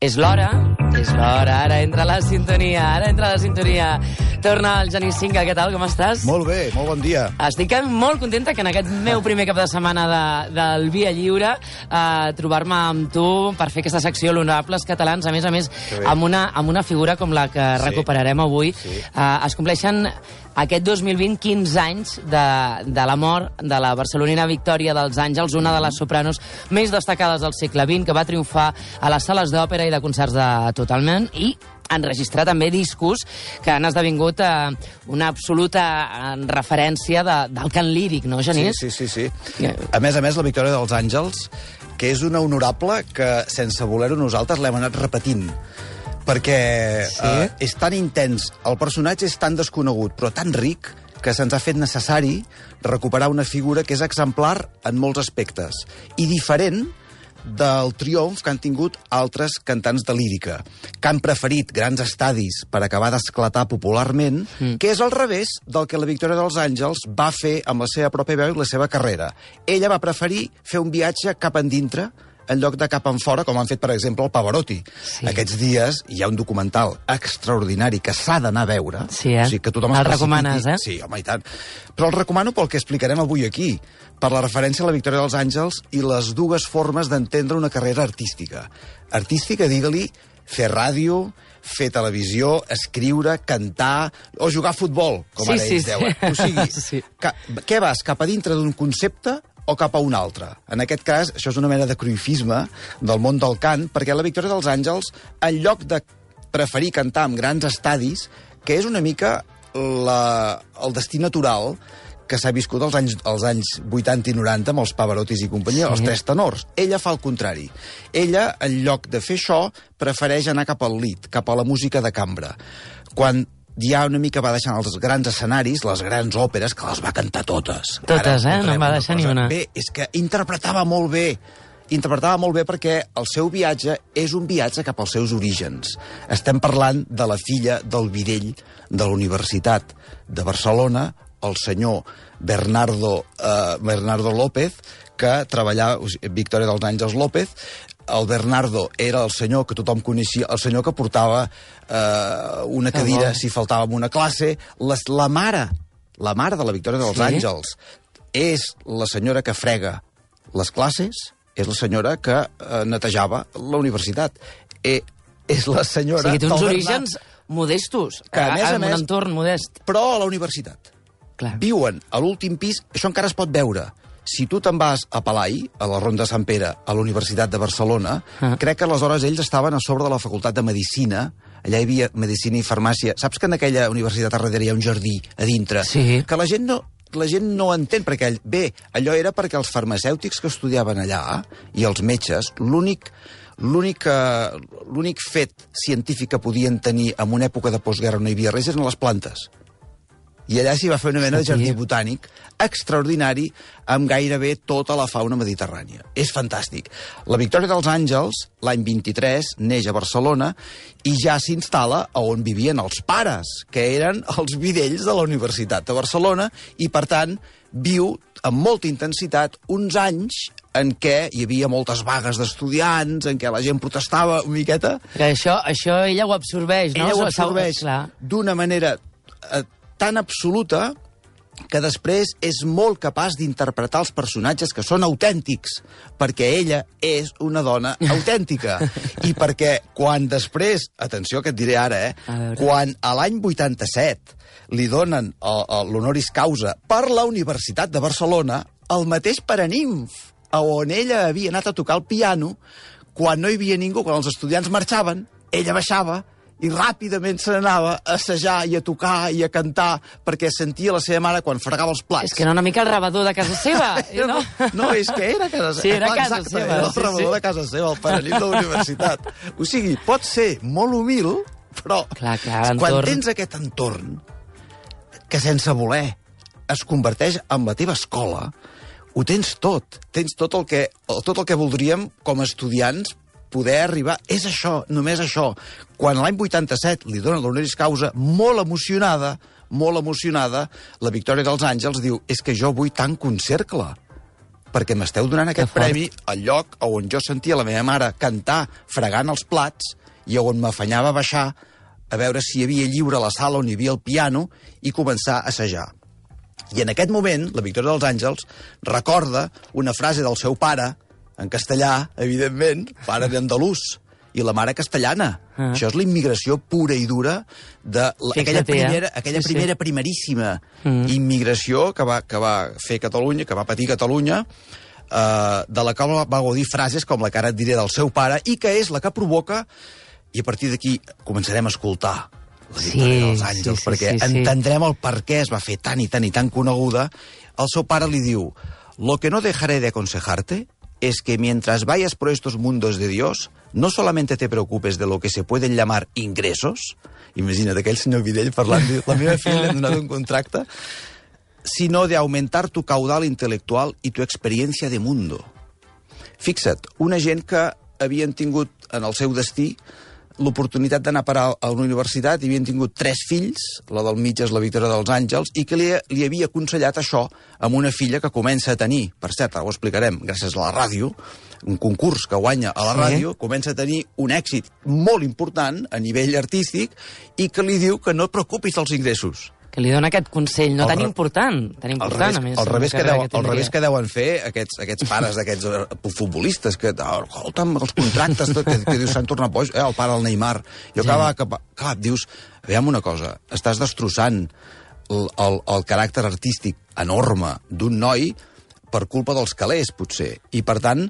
És l'hora, és l'hora, ara entra la sintonia, ara entra la sintonia. Torna el Genís Cinca, què tal, com estàs? Molt bé, molt bon dia. Estic molt contenta que en aquest meu primer cap de setmana de, del Via Lliure eh, trobar-me amb tu per fer aquesta secció L'Honorables Catalans, a més a més, amb una, amb una figura com la que sí. recuperarem avui. Sí. Eh, es compleixen aquest 2020 15 anys de, de la mort de la barcelonina Victòria dels Àngels, una de les sopranos més destacades del segle XX, que va triomfar a les sales d'òpera i de concerts de tot el món i enregistrar també discos que han esdevingut eh, una absoluta eh, referència de, del cant líric, no, Genís? Sí, sí, sí, sí. A més a més, la Victòria dels Àngels, que és una honorable que, sense voler-ho nosaltres, l'hem anat repetint perquè sí? eh, és tan intens, el personatge és tan desconegut, però tan ric, que se'ns ha fet necessari recuperar una figura que és exemplar en molts aspectes i diferent del triomf que han tingut altres cantants de lírica, que han preferit grans estadis per acabar d'esclatar popularment, mm. que és al revés del que la Victòria dels Àngels va fer amb la seva pròpia veu i la seva carrera. Ella va preferir fer un viatge cap endintre, en lloc de cap en fora, com han fet, per exemple, el Pavarotti. Sí. Aquests dies hi ha un documental extraordinari que s'ha d'anar a veure. Sí, eh? O sigui, que tothom el recomanes, eh? Sí, home, i tant. Però el recomano pel que explicarem avui aquí, per la referència a la Victòria dels Àngels i les dues formes d'entendre una carrera artística. Artística, digue-li, fer ràdio, fer televisió, escriure, cantar o jugar a futbol, com sí, ara sí, ells sí. deuen. O sigui, sí. ca, què vas, cap a dintre d'un concepte o cap a un altre. En aquest cas, això és una mena de cruifisme del món del cant, perquè la Victòria dels Àngels, en lloc de preferir cantar en grans estadis, que és una mica la, el destí natural que s'ha viscut als anys, als anys 80 i 90 amb els Pavarottis i companyia, sí. els tres tenors. Ella fa el contrari. Ella, en lloc de fer això, prefereix anar cap al lit, cap a la música de cambra. Quan ja una mica va deixant els grans escenaris, les grans òperes, que les va cantar totes. Totes, Ara, eh? No en va deixar ni una. Bé, és que interpretava molt bé interpretava molt bé perquè el seu viatge és un viatge cap als seus orígens. Estem parlant de la filla del Videll de la Universitat de Barcelona, el senyor Bernardo, eh, Bernardo López, que treballava, Victòria dels Àngels López, el Bernardo era el senyor que tothom coneixia, el senyor que portava eh, una cadira si faltava en una classe. Les, la mare, la mare de la Victòria dels sí? Àngels, és la senyora que frega les classes, és la senyora que eh, netejava la universitat. E, és la senyora... O sigui, té uns orígens modestos, que, a més a més, un entorn modest. Però a la universitat. Clar. Viuen a l'últim pis, això encara es pot veure. Si tu te'n vas a Palai, a la Ronda Sant Pere, a la Universitat de Barcelona, ah. crec que aleshores ells estaven a sobre de la Facultat de Medicina, allà hi havia Medicina i Farmàcia. Saps que en aquella universitat a darrere hi ha un jardí a dintre? Sí. Que la gent no, la gent no entén, perquè, bé, allò era perquè els farmacèutics que estudiaven allà i els metges, l'únic l'únic l'únic fet científic que podien tenir en una època de postguerra on no hi havia res eren les plantes i allà s'hi va fer una mena de jardí botànic extraordinari amb gairebé tota la fauna mediterrània. És fantàstic. La Victòria dels Àngels, l'any 23, neix a Barcelona i ja s'instal·la a on vivien els pares, que eren els vidells de la Universitat de Barcelona, i, per tant, viu amb molta intensitat uns anys en què hi havia moltes vagues d'estudiants, en què la gent protestava una miqueta. Que això, això ella ho absorbeix, no? Ella ho absorbeix d'una manera eh, tan absoluta que després és molt capaç d'interpretar els personatges que són autèntics, perquè ella és una dona autèntica. I perquè quan després, atenció que et diré ara, eh, quan a l'any 87 li donen l'honoris causa per la Universitat de Barcelona, el mateix Paraninf, on ella havia anat a tocar el piano, quan no hi havia ningú, quan els estudiants marxaven, ella baixava, i ràpidament se n'anava a assajar i a tocar i a cantar perquè sentia la seva mare quan fregava els plats. És que era una mica el rebedor de casa seva, no? no, és que era casa seva. Sí, era casa Exacte, seva. Era el sí, sí. de casa seva, el paranit de la universitat. O sigui, pot ser molt humil, però clar, clar, quan tens aquest entorn que sense voler es converteix en la teva escola, ho tens tot. Tens tot el que, tot el que voldríem com a estudiants poder arribar... És això, només això. Quan l'any 87 li dona l'honoris causa, molt emocionada, molt emocionada, la Victòria dels Àngels diu és que jo vull tancar un cercle. perquè m'esteu donant aquest premi al lloc on jo sentia la meva mare cantar fregant els plats i on m'afanyava a baixar a veure si hi havia lliure la sala on hi havia el piano i començar a assajar. I en aquest moment, la Victòria dels Àngels recorda una frase del seu pare, en castellà, evidentment, pare d'andalús, i la mare castellana. Ah. Això és la immigració pura i dura de la, aquella, primera, aquella sí, primera, sí. primeríssima mm. immigració que va, que va fer Catalunya, que va patir Catalunya, eh, de la qual va gaudir frases com la que ara et diré del seu pare, i que és la que provoca, i a partir d'aquí començarem a escoltar la sí, dels àngels, sí, perquè sí, sí, entendrem el per què es va fer tan i tan i tan coneguda. El seu pare li diu, lo que no dejaré de aconsejarte es que mientras vayas por estos mundos de Dios, no solamente te preocupes de lo que se pueden llamar ingresos, imagina't aquell senyor Videll parlant la meva filla li ha donat un contracte, sino de aumentar tu caudal intelectual i tu experiència de mundo. Fixa't, una gent que havien tingut en el seu destí l'oportunitat d'anar a parar a una universitat i havien tingut tres fills, la del mig és la Victòria dels Àngels, i que li, li havia aconsellat això amb una filla que comença a tenir, per cert, ara ho explicarem, gràcies a la ràdio, un concurs que guanya a la sí. ràdio, comença a tenir un èxit molt important a nivell artístic i que li diu que no et preocupis dels ingressos que li dona aquest consell no tan important, tan important, revés, a més. Al revés, que, deu, que al revés que deuen fer aquests, aquests pares d'aquests eh, futbolistes, que, oh, escolta'm, els contractes, que, que dius, s'han tornat boig, eh, el pare del Neymar. Jo sí. acaba, que, clar, dius, veiem una cosa, estàs destrossant el, el, el caràcter artístic enorme d'un noi per culpa dels calés, potser. I, per tant,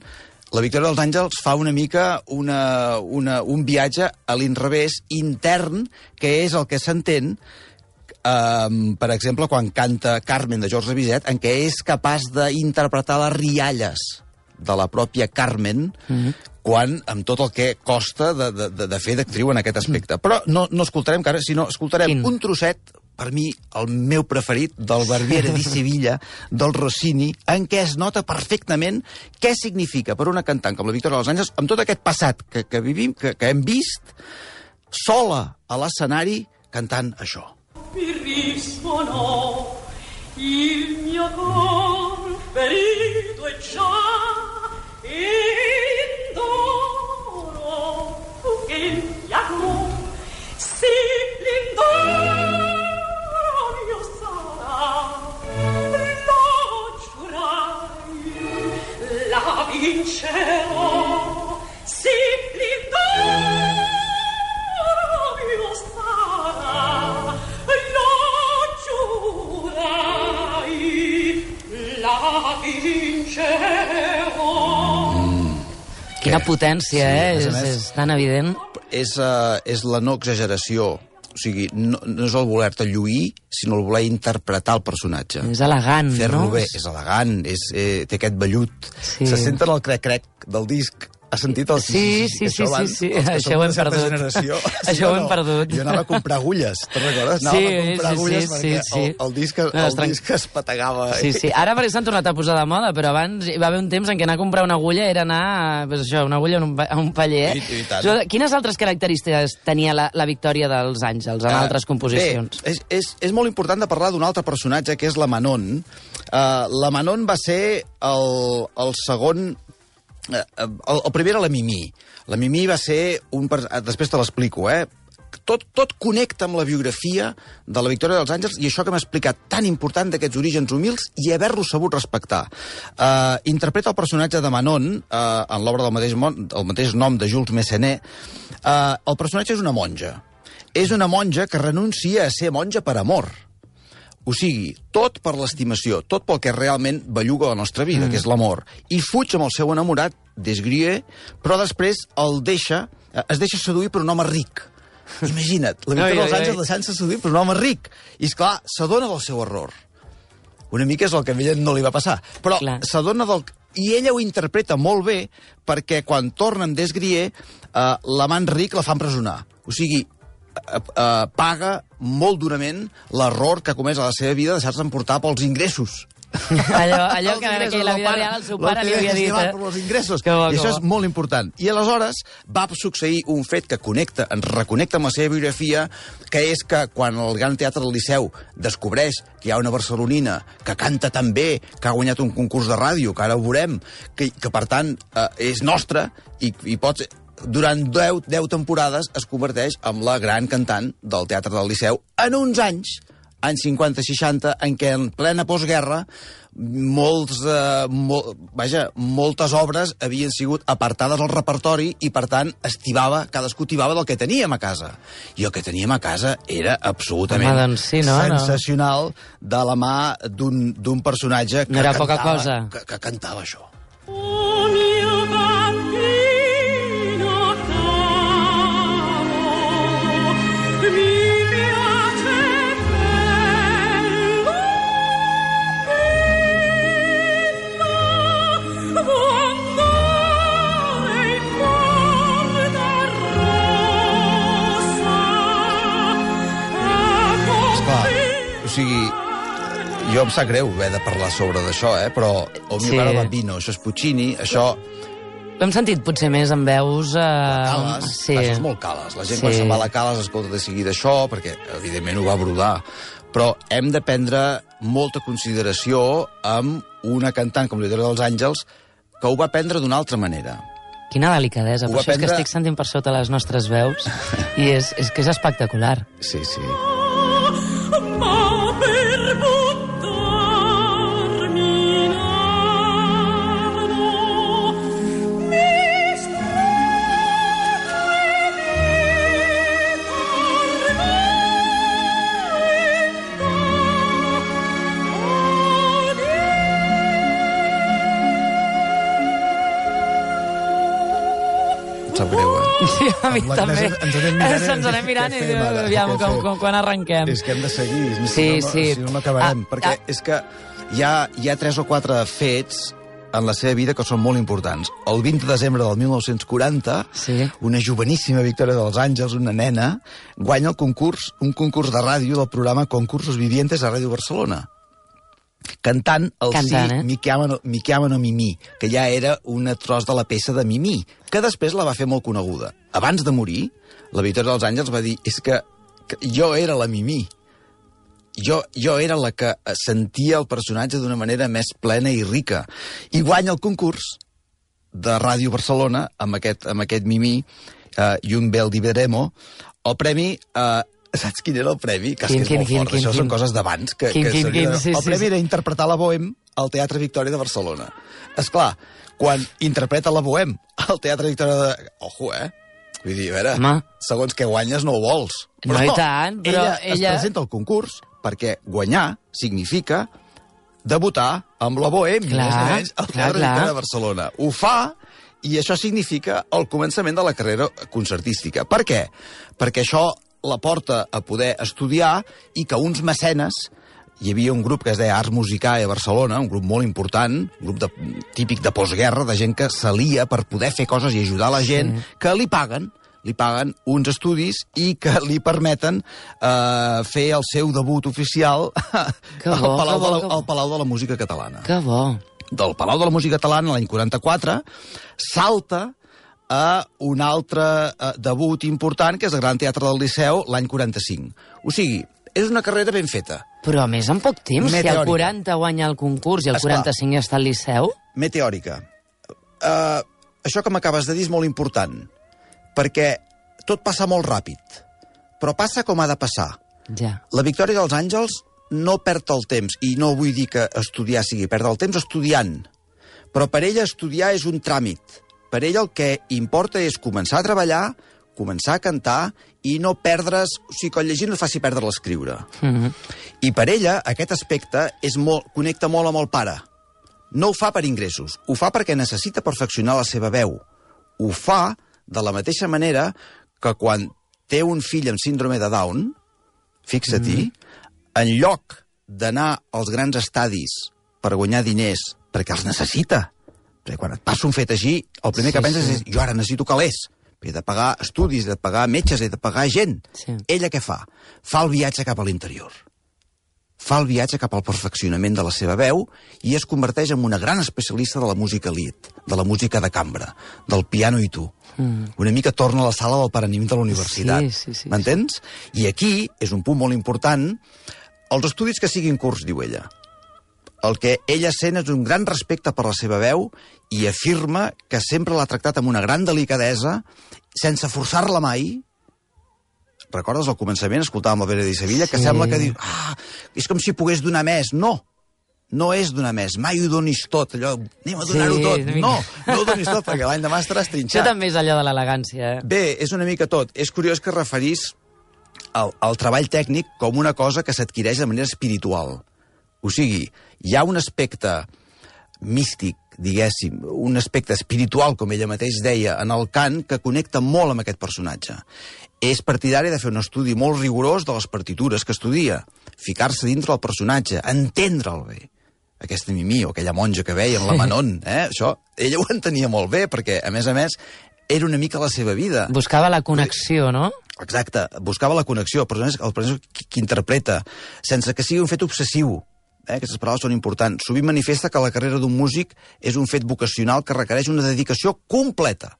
la Victòria dels Àngels fa una mica una, una, un viatge a l'inrevés intern, que és el que s'entén um, per exemple, quan canta Carmen de George Bizet, en què és capaç d'interpretar les rialles de la pròpia Carmen, mm -hmm. quan, amb tot el que costa de, de, de fer d'actriu en aquest aspecte. Però no, no escoltarem cara, sinó escoltarem Quin? un trosset, per mi, el meu preferit, del Barbiere di Sevilla, del Rossini, en què es nota perfectament què significa per una cantant com la Victoria dels Àngels, amb tot aquest passat que, que vivim, que, que hem vist, sola a l'escenari cantant això mi risuonò il mio cor ferito e già indoro potència, sí, eh? És, més, és tan evident. És, uh, és la no exageració. O sigui, no, no és el voler-te lluir, sinó el voler interpretar el personatge. És elegant, Fer-lo no? bé, és elegant, és, eh, té aquest vellut. Sí. Se senten el crec-crec del disc ha sentit el... Sí, sí, sí, sí, sí, això ho hem perdut. Generació, això ho hem perdut. Jo anava a comprar agulles, te'n recordes? Anava sí, a comprar sí, agulles sí, perquè sí. El, el, disc, el disc es pategava. Sí, sí. Ara perquè s'han tornat a posar de moda, però abans hi va haver un temps en què anar a comprar una agulla era anar pues això, una agulla a un, a un paller. Eh? I, i quines altres característiques tenia la, la victòria dels Àngels en uh, altres composicions? Bé, és, és, és molt important de parlar d'un altre personatge, que és la Manon. Uh, la Manon va ser el, el segon Eh, eh, el, el primer era la Mimí. La Mimí va ser un... Eh, després te l'explico, eh? Tot, tot connecta amb la biografia de la Victòria dels Àngels i això que m'ha explicat tan important d'aquests orígens humils i haver-los sabut respectar. Uh, interpreta el personatge de Manon uh, en l'obra del mateix, el mateix nom de Jules Messenet. Uh, el personatge és una monja. És una monja que renuncia a ser monja per amor o sigui, tot per l'estimació, tot pel que realment belluga la nostra vida, mm. que és l'amor. I fuig amb el seu enamorat, Desgrier, però després el deixa, eh, es deixa seduir per un home ric. Imagina't, la Victòria dels Àngels deixant-se seduir per un home ric. I, és clar s'adona del seu error. Una mica és el que a ella no li va passar. Però s'adona del... I ella ho interpreta molt bé perquè quan torna amb Desgrier, eh, l'amant ric la fa empresonar. O sigui, eh, eh, paga molt durament l'error que ha comès a la seva vida de deixar-se emportar pels ingressos Allò, allò Els que, ingressos que la vida real el seu pare li havia dit. Eh? per los ingressos. Que bo, I això bo. és molt important. I aleshores va succeir un fet que connecta, ens reconnecta amb la seva biografia, que és que quan el Gran Teatre del Liceu descobreix que hi ha una barcelonina que canta tan bé, que ha guanyat un concurs de ràdio, que ara ho veurem, que, que per tant eh, és nostra i, i pot durant 10, 10 temporades es converteix en la gran cantant del Teatre del Liceu en uns anys, anys 50-60, en què en plena postguerra molts, eh, mol, vaja, moltes obres havien sigut apartades al repertori i, per tant, estivava, cadascú tibava del que teníem a casa. I el que teníem a casa era absolutament Home, doncs sí, no? sensacional de la mà d'un personatge que, No era poca cantava, cosa. que, que cantava això. Oh em sap greu haver de parlar sobre d'això, eh? però el meu Sí. pare bambino, això és Puccini, això... Ho hem sentit potser més amb veus... Eh... Cales, sí. això és molt cales. La gent Sí. quan se'n va a la cales escolta de seguida això, perquè evidentment ho va brodar. Però hem de prendre molta consideració amb una cantant com l'Idora dels Àngels que ho va prendre d'una altra manera. Quina delicadesa, Ho per això és que prendre- estic sentint per sota les nostres veus i és, és que és espectacular. Sí, sí. Sap greu, eh? Sí, a mi Amb també. ens anem mirant, Ens, ens anem mirant i fem ara? aviam com, com, quan arrenquem. És que hem de seguir, si Sí, no, sí. si no, no acabarem. Ah, perquè ah. és que hi ha, hi ha tres o quatre fets en la seva vida que són molt importants. El 20 de desembre del 1940, Sí. una joveníssima Victòria dels Àngels, una nena, guanya el concurs, un concurs de ràdio del programa Concursos Vivientes a Ràdio Barcelona cantant el Cantant, sí eh? Mi chiamano, mi chiamano Mimí, que ja era un tros de la peça de Mimí, que després la va fer molt coneguda. Abans de morir, la Victòria dels Àngels va dir és que, que jo era la Mimí. Jo, jo era la que sentia el personatge d'una manera més plena i rica. I guanya el concurs de Ràdio Barcelona amb aquest, amb aquest Mimí eh, i un bel diveremo. El premi... Eh, saps quin era el premi? Que, és Quin, que és quin, molt quin, fort. quin, Això quin? són coses d'abans. Que, Quin, que quin, quin, sí, el premi sí. era interpretar la Bohem al Teatre Victòria de Barcelona. És clar, quan interpreta la Bohem al Teatre Victòria de... Ojo, eh? Vull dir, a veure, Home. segons què guanyes no ho vols. No, i tant, però ella, es ella- presenta al concurs perquè guanyar significa debutar amb la Bohem, Clar, més menys, al clar, Teatre clar. Victòria de Barcelona. Ho fa i això significa el començament de la carrera concertística. Per què? Perquè això la porta a poder estudiar i que uns mecenes hi havia un grup que es deia Arts Musicae a Barcelona, un grup molt important, un grup de, típic de postguerra, de gent que salia per poder fer coses i ajudar la gent, sí. que li paguen li paguen uns estudis i que li permeten eh, fer el seu debut oficial Que al, bo, Palau que bo, de la, al Palau de la Música Catalana Que bo. del Palau de la Música Catalana l'any 44 salta a un altre eh, debut important, que és el Gran Teatre del Liceu, l'any 45. O sigui, és una carrera ben feta. Però a més en poc temps, si el Meteòrica. 40 guanya el concurs i el Esclar. 45 ja està al Liceu... Meteòrica. Uh, això que m'acabes de dir és molt important, perquè tot passa molt ràpid, però passa com ha de passar. Ja. La Victòria dels Àngels no perd el temps, i no vull dir que estudiar sigui perdre el temps estudiant, però per ella estudiar és un tràmit. Per ella el que importa és començar a treballar, començar a cantar i no perdre's... O sigui, que el llegir no et faci perdre l'escriure. Mm -hmm. I per ella aquest aspecte és molt, connecta molt amb el pare. No ho fa per ingressos, ho fa perquè necessita perfeccionar la seva veu. Ho fa de la mateixa manera que quan té un fill amb síndrome de Down, fixa-t'hi, mm -hmm. en lloc d'anar als grans estadis per guanyar diners, perquè els necessita, perquè quan et passa un fet així, el primer Sí, que penses sí. és jo ara necessito calés, he de pagar estudis, he de pagar metges, he de pagar gent. Sí. Ella què fa? Fa el viatge cap a l'interior fa el viatge cap al perfeccionament de la seva veu i es converteix en una gran especialista de la música lit, de la música de cambra, del piano i tu. Mm. Una mica torna a la sala del paraniment de la universitat. Sí, sí, sí, M'entens? I aquí és un punt molt important. Els estudis que siguin curts, diu ella. El que ella sent és un gran respecte per la seva veu i afirma que sempre l'ha tractat amb una gran delicadesa, sense forçar-la mai, recordes al començament, escoltàvem la Vera de Sevilla, que Sí. sembla que diu, ah, és com si pogués donar més. No, no és donar més. Mai ho donis tot, allò, anem a donar-ho Sí, tot. No, no ho donis tot, perquè l'any demà estaràs Això trinxat. també és allò de l'elegància, eh? Bé, és una mica tot. És curiós que referís al, al treball tècnic com una cosa que s'adquireix de manera espiritual. O sigui, hi ha un aspecte místic, diguéssim, un aspecte espiritual, com ella mateix deia, en el cant, que connecta molt amb aquest personatge. És partidari de fer un estudi molt rigorós de les partitures que estudia, ficar-se dintre del personatge, entendre'l bé. Aquesta Mimí o aquella monja que veia en la Manon, eh? això, ella ho entenia molt bé, perquè, a més a més, era una mica la seva vida. Buscava la connexió, no? Exacte, buscava la connexió, el personatge, el personatge que, que interpreta, sense que sigui un fet obsessiu. Eh? Aquestes paraules són importants. Sovint manifesta que la carrera d'un músic és un fet vocacional que requereix una dedicació completa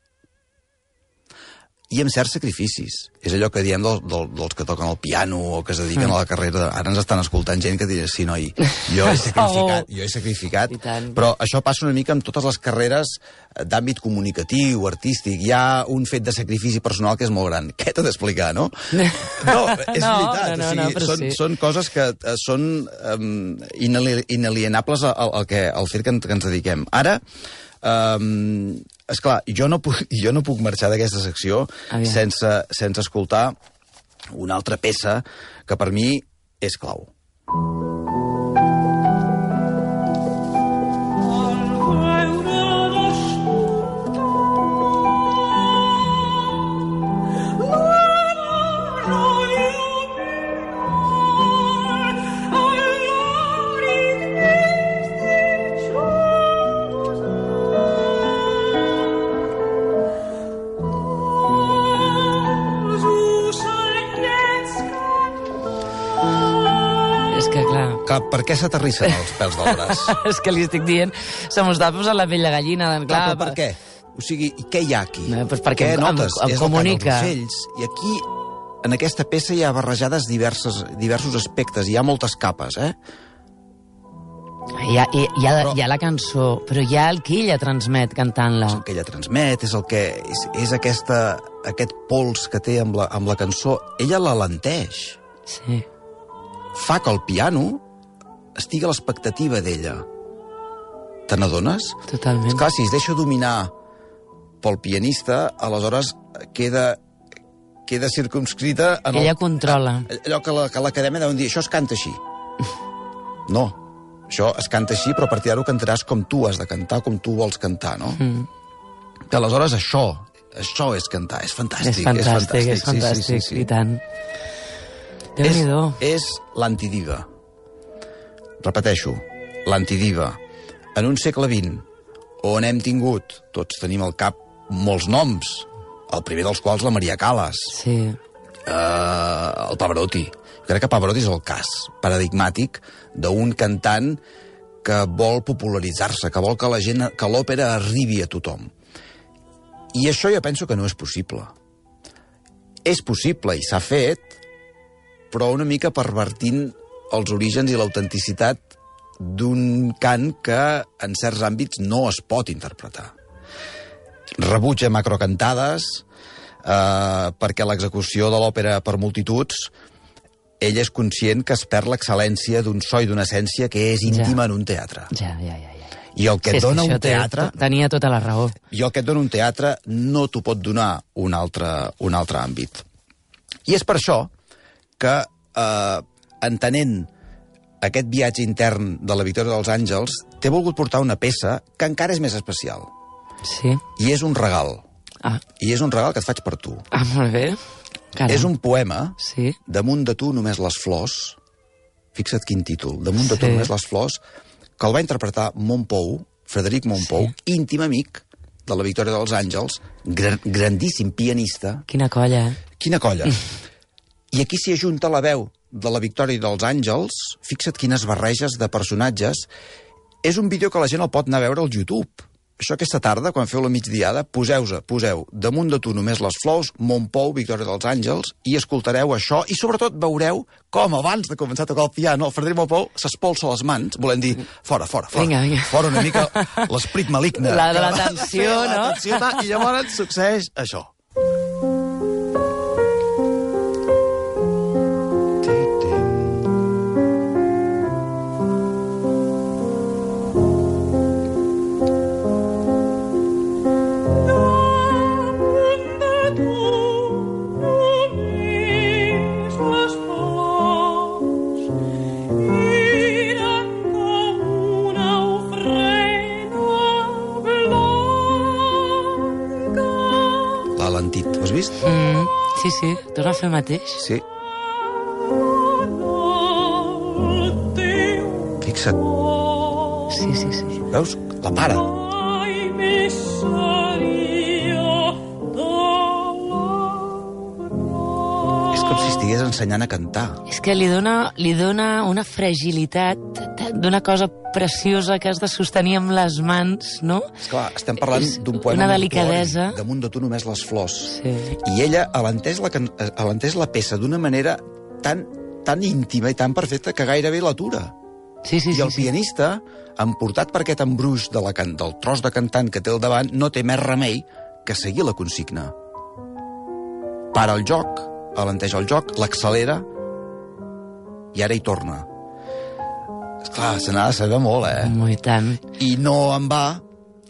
i amb certs sacrificis. És allò que diem del, del, dels que toquen el piano o que es dediquen Mm. a la carrera. Ara ens estan escoltant gent que dirà, sí, noi, jo he sacrificat, jo he sacrificat, però això passa una mica amb totes les carreres eh, d'àmbit comunicatiu, artístic. Hi ha un fet de sacrifici personal que és molt gran. Què t'he d'explicar, no? No, és No, veritat. no, no, o sigui, no, però són, sí. són coses que eh, són um, inalienables al, al, que, al fet que, en- que ens dediquem. Ara, um, esclar, jo no puc, jo no puc marxar d'aquesta secció Aviam. sense, sense escoltar una altra peça que per mi és clau. És per què s'aterrissen els pèls del braç? és que li estic dient, se m'ho està posant la pell de gallina. Doncs, Clar, clar, però per què? O sigui, i què hi ha aquí? Eh, doncs perquè què em- notes? em és el cant comunica. ocells. I aquí, en aquesta peça, hi ha barrejades diverses, diversos aspectes. Hi ha moltes capes, eh? Hi ha, hi, hi, ha, Però- hi ha la cançó, però hi ha el que ella transmet cantant-la. És el que ella transmet, és el que... És, és aquesta, aquest pols que té amb la, amb la cançó. Ella l'alenteix. Sí. Fa que el piano estigui a l'expectativa d'ella. Te n'adones? Totalment. Clar, si es deixa dominar pel pianista, aleshores queda queda circumscrita en ella controla. allò que la- que l'acadèmia deuen dir, això es canta així. No, això es canta així, però a partir d'ara ho cantaràs com tu has de cantar, com tu vols cantar, no? Mm. Que aleshores això, això és cantar, és fantàstic. És fantàstic, és fantàstic, sí, sí, sí, i tant. És, Déu-n'hi-do. és l'antidiva. Repeteixo, l'antidiva. En un segle XX, on hem tingut, tots tenim al cap, molts noms, el primer dels quals la Maria Calas, Sí. eh, el Pavarotti. Crec que Pavarotti és el cas paradigmàtic d'un cantant que vol popularitzar-se, que vol que la gent, que l'òpera arribi a tothom. I això jo penso que no és possible. És possible i s'ha fet, però una mica pervertint els orígens i l'autenticitat d'un cant que en certs àmbits no es pot interpretar. Rebutja macrocantades, eh, perquè l'execució de l'òpera per multituds ell és conscient que es perd l'excel·lència d'un so i d'una essència que és íntima en un teatre. Ja, ja, ja. ja. I el que Sí, et dona un teatre... Tenia tota la raó. I el que et dona un teatre no t'ho pot donar un altre, un altre àmbit. I és per això que, eh, entenent aquest viatge intern de la Victòria dels Àngels, t'he volgut portar una peça que encara és més especial. Sí. I és un regal. Ah, I és un regal que et faig per tu. ah molt bé. Caram. És un poema, Sí. Damunt de tu només les flors, fixa't quin títol, Damunt de tu Sí. només les flors, que el va interpretar Montpou, Frederic Montpou, Sí. íntim amic de la Victòria dels Àngels, gran, grandíssim pianista. Quina colla, eh? Quina colla! I aquí s'hi ajunta la veu de la Victòria dels Àngels. Fixa't quines barreges de personatges. És un vídeo que la gent el pot anar a veure al YouTube. Això aquesta tarda, quan feu la migdiada, poseu-se, poseu damunt de tu només les flors, Montpou, Victòria dels Àngels, i escoltareu això, i sobretot veureu com abans de començar a tocar el piano, el Frederic Montpou s'espolsa les mans, volent dir, fora, fora, fora. Vinga, vinga. Fora una mica l'esprit maligne. La de la tensió, fer la no? tensió, I llavors succeeix això. Fer el mateix. Sí, fixa't. Sí, sí, sí. Veus? La para. l'obrar. És com si estigués ensenyant a cantar. És que li dona, li dona una fragilitat d'una cosa preciosa que has de sostenir amb les mans, no? Esclar, estem parlant d'un poema una delicadesa. damunt de tu només les flors. Sí. I ella ha entès la, entès la peça d'una manera tan, tan íntima i tan perfecta que gairebé l'atura. Sí, sí, I sí. el sí. pianista, emportat per aquest embruix de la can del tros de cantant que té al davant, no té més remei que seguir la consigna. Para el joc, alenteix el joc, l'accelera i ara hi torna. Esclar, se n'ha de saber molt, eh? I tant. I no en va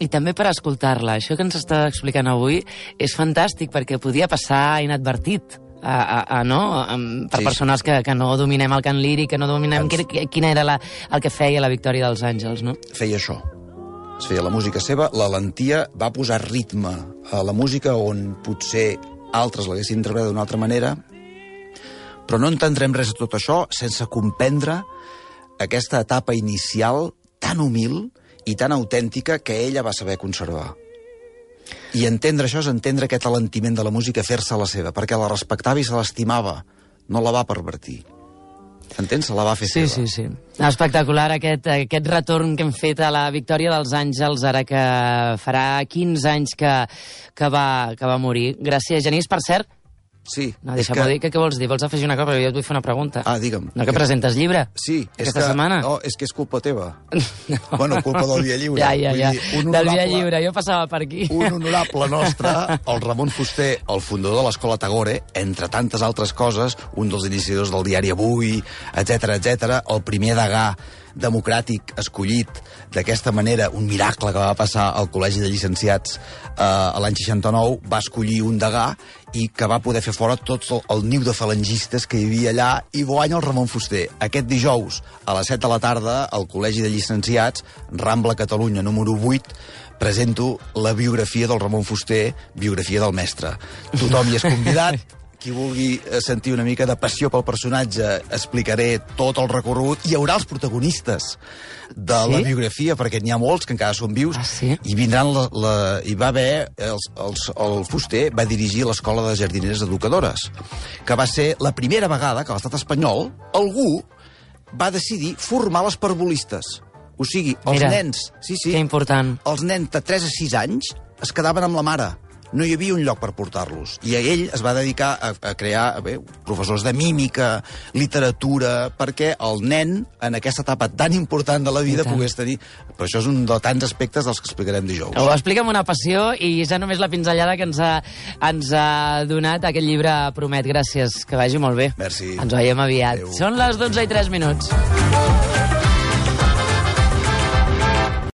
I també per escoltar-la. Això que ens està explicant avui és fantàstic perquè podia passar inadvertit. A, a, a, no? Am- per Sí. persones que, que no dominem el cant líric, que no dominem Ens- quina era la, el que feia la Victòria dels Àngels, no? feia això. Es feia la música seva, la lentia va posar ritme a la música on potser altres l'haguessin interpretat d'una altra manera, però no entendrem res de tot això sense comprendre aquesta etapa inicial tan humil i tan autèntica que ella va saber conservar. I entendre això és entendre aquest alentiment de la música, fer-se la seva, perquè la respectava i se l'estimava, no la va pervertir. Entens? Se la va fer Sí, seva. sí, sí. Espectacular aquest, aquest retorn que hem fet a la Victòria dels Àngels, ara que farà 15 anys que, que, va, que va morir. Gràcies, Genís. Per cert, Sí, no, deixa'm que... dir, que què vols dir? Vols afegir una cosa? Perquè jo et vull fer una pregunta. Ah, digue'm. No que presentes llibre? Sí, és Aquesta que, setmana? No, és que és culpa teva. Bueno, culpa del Via Lliure. Ja, ja, ja. dir, un Del honorable- Lliure, jo passava per aquí. Un honorable nostre, el Ramon Fuster, el fundador de l'Escola Tagore, entre tantes altres coses, un dels iniciadors del diari Avui, etc etc, el primer degà democràtic escollit d'aquesta manera, un miracle que va passar al Col·legi de Llicenciats eh, a l'any 69, va escollir un degà i que va poder fer fora tot el, el niu de falangistes que hi havia allà i guanya el Ramon Fuster. Aquest dijous, a les 7 de la tarda, al Col·legi de Llicenciats, Rambla Catalunya, número 8, presento la biografia del Ramon Fuster, biografia del mestre. Tothom hi és convidat, qui vulgui eh, sentir una mica de passió pel personatge, explicaré tot el recorregut. Hi haurà els protagonistes de Sí? la biografia, perquè n'hi ha molts que encara són vius, Ah, sí? i vindran la, la, hi va haver els, els, el Fuster va dirigir l'escola de jardineres educadores que va ser la primera vegada que a l'estat espanyol algú va decidir formar les parvulistes o sigui, els Mira, nens sí, sí, Que important. els nens de 3 a 6 anys es quedaven amb la mare. No hi havia un lloc per portar-los. I ell es va dedicar a, a crear bé, professors de mímica, literatura, perquè el nen, en aquesta etapa tan important de la vida, pogués tenir... Però això és un de tants aspectes dels que explicarem dijous. Ho explica amb una passió i ja només la pinzellada que ens ha, ens ha donat aquest llibre promet. Gràcies, que vagi molt bé. Merci. Ens veiem aviat. Adéu. Són les 12 i 3 minuts.